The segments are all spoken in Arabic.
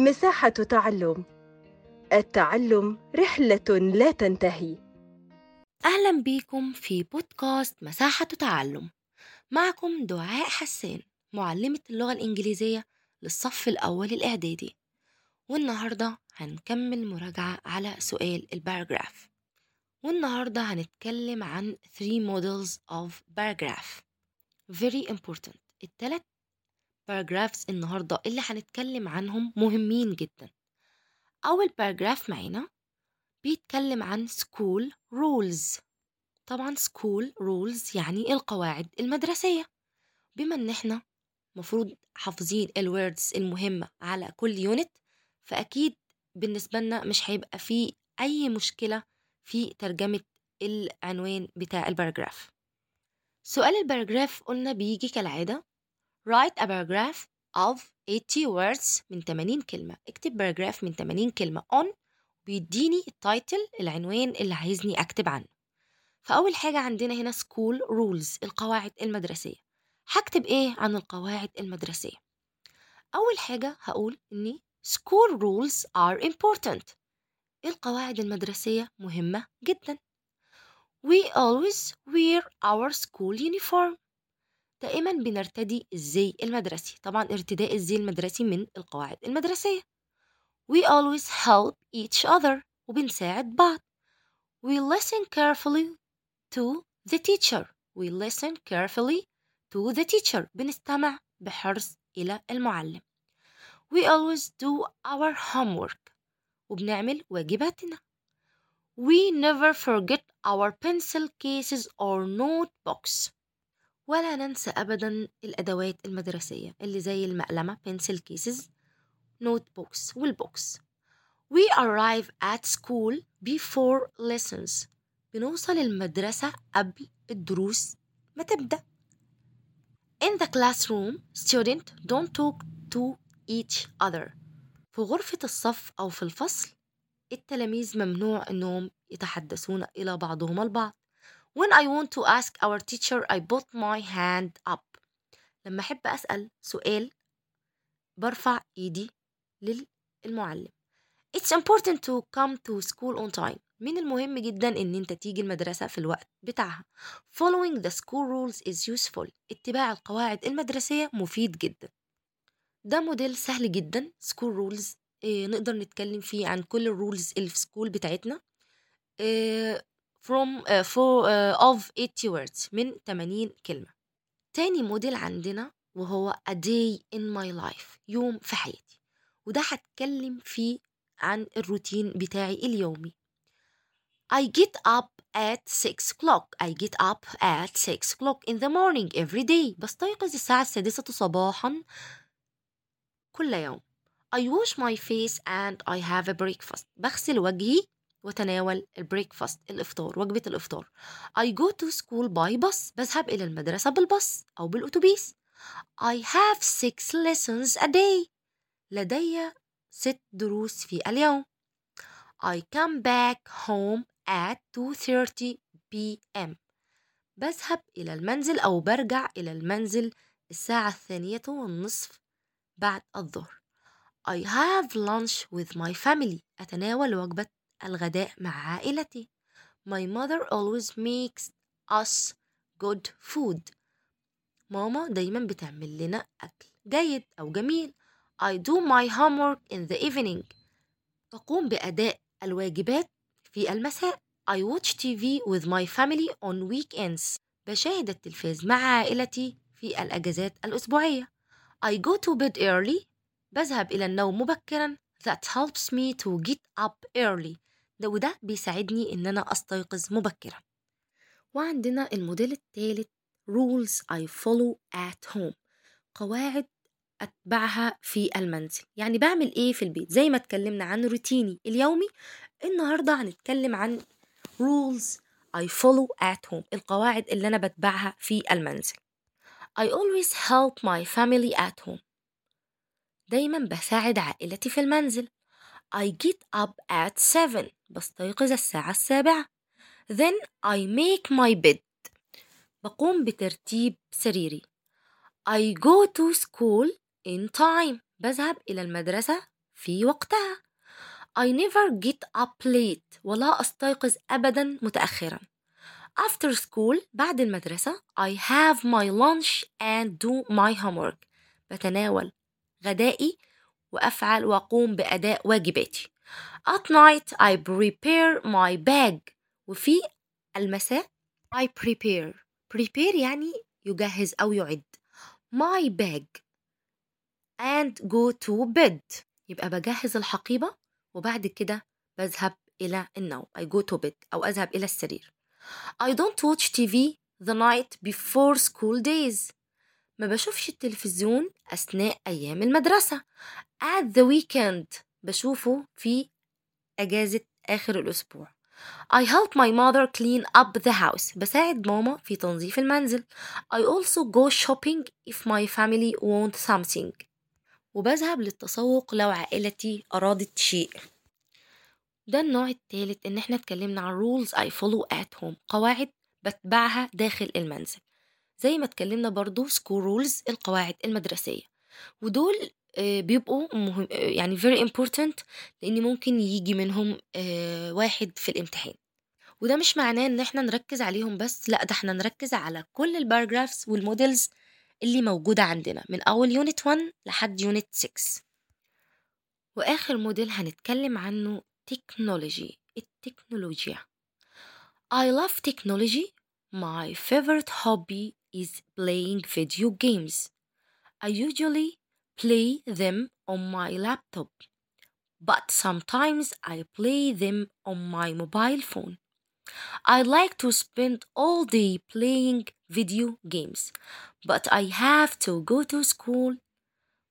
مساحة تعلم. التعلم رحلة لا تنتهي. أهلا بيكم في بودكاست مساحة تعلم. معكم دعاء حسان معلمة اللغة الإنجليزية للصف الأول الإعدادي. والنهاردة هنكمل مراجعة على سؤال الباراجراف. والنهاردة هنتكلم عن three models of paragraph. Very important. التلات paragraphs النهاردة اللي هنتكلم عنهم مهمين جدا. أول paragraph معانا بيتكلم عن school rules. طبعا school rules يعني القواعد المدرسية بما إن إحنا مفروض حافظين ال words المهمة على كل unit فأكيد بالنسبة لنا مش هيبقى فيه أي مشكلة في ترجمة العنوان بتاع ال paragraph سؤال ال paragraph قلنا بيجي كالعادة write a paragraph of 80 words من 80 كلمة. اكتب paragraph من 80 كلمة on بيديني ال title العنوان اللي عايزني أكتب عنه. فأول حاجة عندنا هنا school rules القواعد المدرسية. هكتب إيه عن القواعد المدرسية؟ أول حاجة هقول إني school rules are important. القواعد المدرسية مهمة جدا. We always wear our school uniform. دائما بنرتدي الزي المدرسي طبعا ارتداء الزي المدرسي من القواعد المدرسية we always help each other وبنساعد بعض we listen carefully to the teacher we listen carefully to the teacher بنستمع بحرص إلى المعلم we always do our homework وبنعمل واجباتنا we never forget our pencil cases or notebooks ولا ننسى أبدا الأدوات المدرسية اللي زي المقلمة pencil cases notebooks والبوكس we arrive at school before lessons. بنوصل المدرسة قبل الدروس ما تبدأ. In the classroom student don't talk to each other. في غرفة الصف أو في الفصل التلاميذ ممنوع أنهم يتحدثون إلى بعضهم البعض. When I want to ask our teacher I put my hand up. لما أحب أسأل سؤال برفع إيدي للمعلم. It's important to come to school on time. من المهم جدا إن أنت تيجي المدرسة في الوقت بتاعها. Following the school rules is useful. اتباع القواعد المدرسية مفيد جدا. ده موديل سهل جدا. School rules إيه نقدر نتكلم فيه عن كل ال rules اللي في school بتاعتنا. إيه from uh, for uh, of 80 words من 80 كلمة تاني موديل عندنا وهو a day in my life يوم في حياتي وده هتكلم فيه عن الروتين بتاعي اليومي I get up at 6 o'clock I get up at 6 o'clock in the morning every day بستيقظ الساعة السادسة صباحا كل يوم I wash my face and I have a breakfast بغسل وجهي وتناول البريكفاست الإفطار وجبة الإفطار. I go to school by bus بذهب إلى المدرسة بالباص أو بالأتوبيس. I have six lessons a day. لدي ست دروس في اليوم. I come back home at 2:30 p.m. بذهب إلى المنزل أو برجع إلى المنزل الساعة الثانية والنصف بعد الظهر. I have lunch with my family. أتناول وجبة الغداء مع عائلتي. My mother always makes us good food. ماما دايما بتعمل لنا أكل جيد أو جميل. I do my homework in the evening. بقوم بأداء الواجبات في المساء. I watch TV with my family on weekends. بشاهد التلفاز مع عائلتي في الأجازات الأسبوعية. I go to bed early. بذهب إلى النوم مبكرا. That helps me to get up early. ده وده بيساعدني إن أنا أستيقظ مبكرا. وعندنا الموديل الثالث rules I follow at home قواعد أتبعها في المنزل. يعني بعمل إيه في البيت؟ زي ما اتكلمنا عن روتيني اليومي النهاردة هنتكلم عن rules I follow at home القواعد اللي أنا بتبعها في المنزل. I always help my family at home. دايما بساعد عائلتي في المنزل. I get up at 7 بستيقظ الساعة السابعة. Then I make my bed. بقوم بترتيب سريري. I go to school in time. بذهب إلى المدرسة في وقتها. I never get up late. ولا أستيقظ أبدا متأخرا. After school بعد المدرسة I have my lunch and do my homework. بتناول غدائي وأفعل وأقوم بأداء واجباتي. At night I prepare my bag. وفي المساء I prepare. Prepare يعني يجهز أو يعد. My bag and go to bed. يبقى بجهز الحقيبة وبعد كده بذهب إلى النوم. I go to bed أو أذهب إلى السرير. I don't watch TV the night before school days. ما بشوفش التلفزيون أثناء أيام المدرسة. At the weekend بشوفه في أجازة آخر الأسبوع. I help my mother clean up the house. بساعد ماما في تنظيف المنزل. I also go shopping if my family want something. وبذهب للتسوق لو عائلتي أرادت شيء. ده النوع التالت إن إحنا اتكلمنا عن rules I follow at home. قواعد بتبعها داخل المنزل. زي ما اتكلمنا برضو school rules القواعد المدرسية. ودول بيبقوا مهم آه، يعني very important لأن ممكن يجي منهم آه، واحد في الامتحان. وده مش معناه إن إحنا نركز عليهم بس لأ ده إحنا نركز على كل ال paragraphs وال models اللي موجودة عندنا من أول unit 1 لحد unit 6 وآخر موديل هنتكلم عنه technology التكنولوجيا. I love technology. My favorite hobby is playing video games. I usually play them on my laptop but sometimes I play them on my mobile phone I like to spend all day playing video games, but I have to go to school.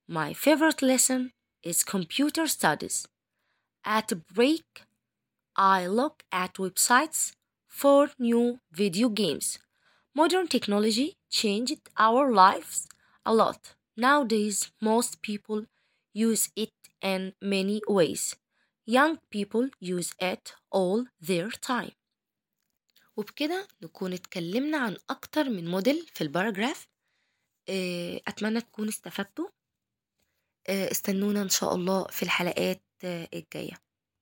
My favorite lesson is computer studies. At break, I look at websites for new video games. Modern technology changed our lives a lot. Nowadays, most people use it in many ways. Young people use it all their time. وبكده نكون اتكلمنا عن أكتر من موديل في الباراجراف آه، أتمنى تكونوا استفدتوا آه، استنونا إن شاء الله في الحلقات آه، الجاية